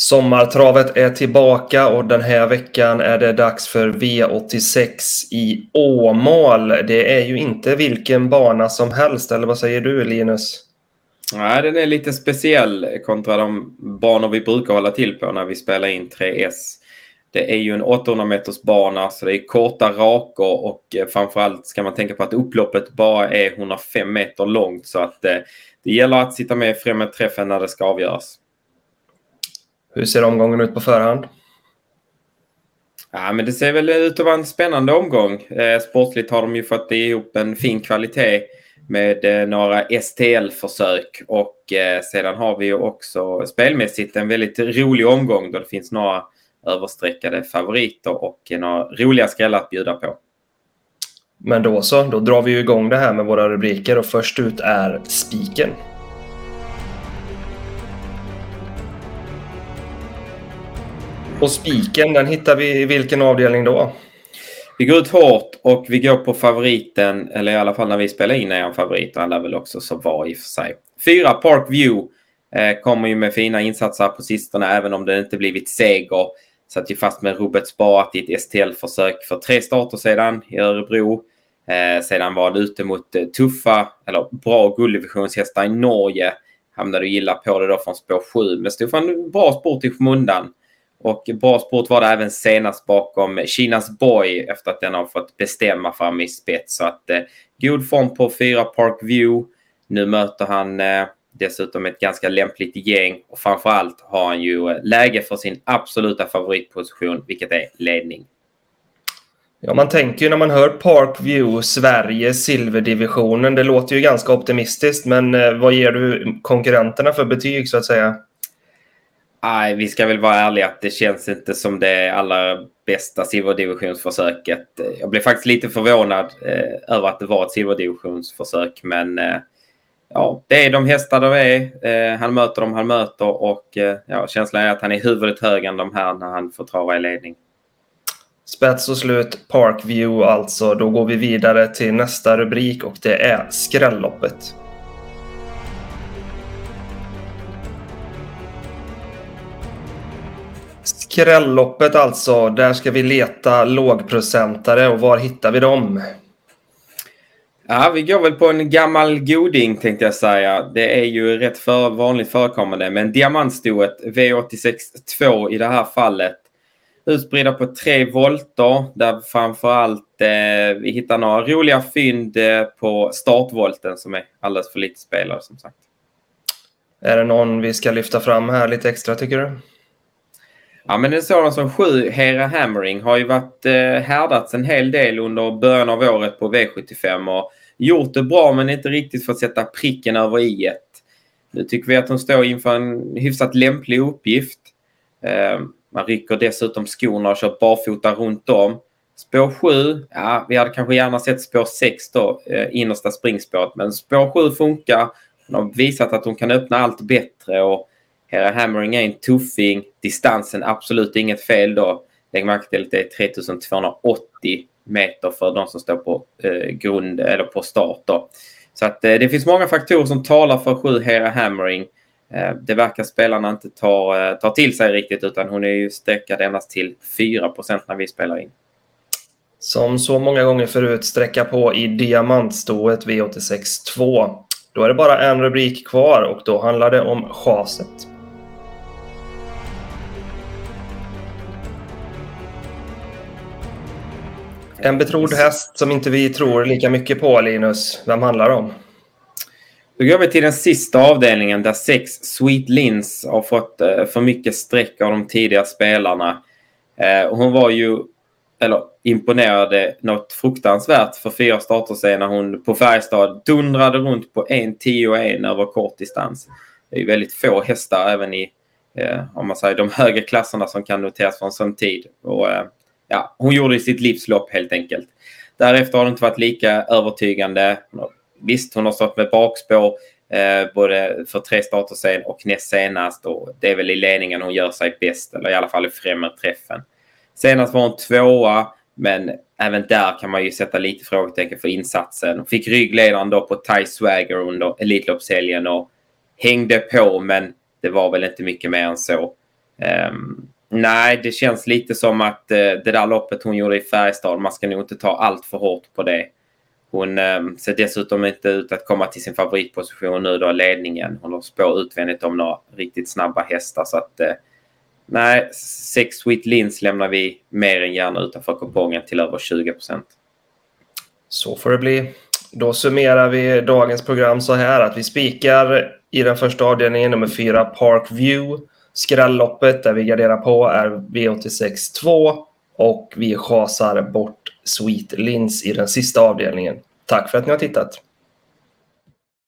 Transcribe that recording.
Sommartravet är tillbaka och den här veckan är det dags för V86 i Åmål. Det är ju inte vilken bana som helst, eller vad säger du Linus? Nej, den är lite speciell kontra de banor vi brukar hålla till på när vi spelar in 3S. Det är ju en 800 meters bana så det är korta rakor och eh, framförallt ska man tänka på att upploppet bara är 105 meter långt så att det, det gäller att sitta med främre träffen när det ska avgöras. Hur ser omgången ut på förhand? Ja, men det ser väl ut att vara en spännande omgång. Eh, sportligt har de ju fått ihop en fin kvalitet med eh, några STL-försök och eh, sedan har vi ju också spelmässigt en väldigt rolig omgång då det finns några överstreckade favoriter och några roliga skrällar att bjuda på. Men då så, då drar vi igång det här med våra rubriker och först ut är spiken. Och spiken, den hittar vi i vilken avdelning då? Vi går ut hårt och vi går på favoriten, eller i alla fall när vi spelar in är han favorit. Han lär väl också så vara i och för sig. Fyra Park View eh, kommer ju med fina insatser på sistone, även om det inte blivit seger. Satt ju fast med Robert Sparat i ett STL-försök för tre starter sedan i Örebro. Eh, sedan var han ute mot eh, tuffa, eller bra gulddivisionshästar i Norge. Hamnade illa på det då från spår 7, men stod för en bra sport i skymundan. Och bra sport var det även senast bakom Kinas Boy efter att den har fått bestämma fram i spets. Så att eh, god form på fyra Park View. Nu möter han eh, dessutom ett ganska lämpligt gäng och framförallt har han ju eh, läge för sin absoluta favoritposition, vilket är ledning. Ja, man tänker ju när man hör Park View, Sverige, silverdivisionen. Det låter ju ganska optimistiskt, men eh, vad ger du konkurrenterna för betyg så att säga? Nej, vi ska väl vara ärliga att det känns inte som det allra bästa silverdivisionsförsöket. Jag blev faktiskt lite förvånad eh, över att det var ett silverdivisionsförsök, men eh, ja, det är de hästar de är. Eh, han möter dem han möter och eh, ja, känslan är att han är huvudet högre än de här när han får trava i ledning. Spets och slut, Parkview alltså. Då går vi vidare till nästa rubrik och det är skrälloppet. Skrälloppet alltså, där ska vi leta lågprocentare och var hittar vi dem? Ja, vi går väl på en gammal goding tänkte jag säga. Det är ju rätt för vanligt förekommande, men diamantstoet V86 2 i det här fallet. Utspridda på tre volter där framförallt eh, vi hittar några roliga fynd eh, på startvolten som är alldeles för lite spelare som sagt. Är det någon vi ska lyfta fram här lite extra tycker du? Ja, men en sådan som sju, Hera Hammering, har ju varit eh, härdats en hel del under början av året på V75 och gjort det bra men inte riktigt fått sätta pricken över i ett. Nu tycker vi att hon står inför en hyfsat lämplig uppgift. Eh, man rycker dessutom skorna och kör barfota runt om. Spår 7, ja, vi hade kanske gärna sett spår 6 då, eh, innersta springspåret, men spår 7 funkar. Hon har visat att hon kan öppna allt bättre och Hera Hammering är en tuffing. Distansen absolut inget fel då. Lägg märke till att det är 3280 meter för de som står på eh, grund eller på start. Då. Så att eh, det finns många faktorer som talar för 7 Hera Hammering. Eh, det verkar spelarna inte ta, eh, ta till sig riktigt utan hon är ju sträckad endast till 4% när vi spelar in. Som så många gånger förut sträcka på i diamantstoet V86 2. Då är det bara en rubrik kvar och då handlar det om chaset. En betrodd häst som inte vi tror lika mycket på, Linus. Vem handlar det om? Då går vi till den sista avdelningen där sex Sweet Lins har fått eh, för mycket streck av de tidigare spelarna. Eh, hon var ju, eller imponerade något fruktansvärt för fyra starter sedan när hon på Färjestad dundrade runt på 1, 10 och 1 över kort distans. Det är väldigt få hästar även i eh, om man säger, de högre klasserna som kan noteras för en sån tid. Och, ja, hon gjorde sitt livslopp helt enkelt. Därefter har det inte varit lika övertygande. Visst, hon har stått med bakspår eh, både för tre starter sen och näst senast. Och det är väl i ledningen hon gör sig bäst, eller i alla fall i främre träffen. Senast var hon tvåa, men även där kan man ju sätta lite frågetecken för insatsen. Hon fick ryggledaren då på Ty Swagger under Elitloppshelgen och hängde på, men det var väl inte mycket mer än så. Um, nej, det känns lite som att eh, det där loppet hon gjorde i Färjestad, man ska nog inte ta allt för hårt på det. Hon eh, ser dessutom inte ut att komma till sin favoritposition nu då, ledningen. Hon har spår utvändigt om några riktigt snabba hästar. Så att, eh, nej, Sex Sweet Lins lämnar vi mer än gärna utanför kupongen till över 20 procent. Så får det bli. Då summerar vi dagens program så här att vi spikar i den första avdelningen nummer fyra Park View. Skrälloppet där vi garderar på är V86 2 och vi chasar bort Sweet Lins i den sista avdelningen. Tack för att ni har tittat!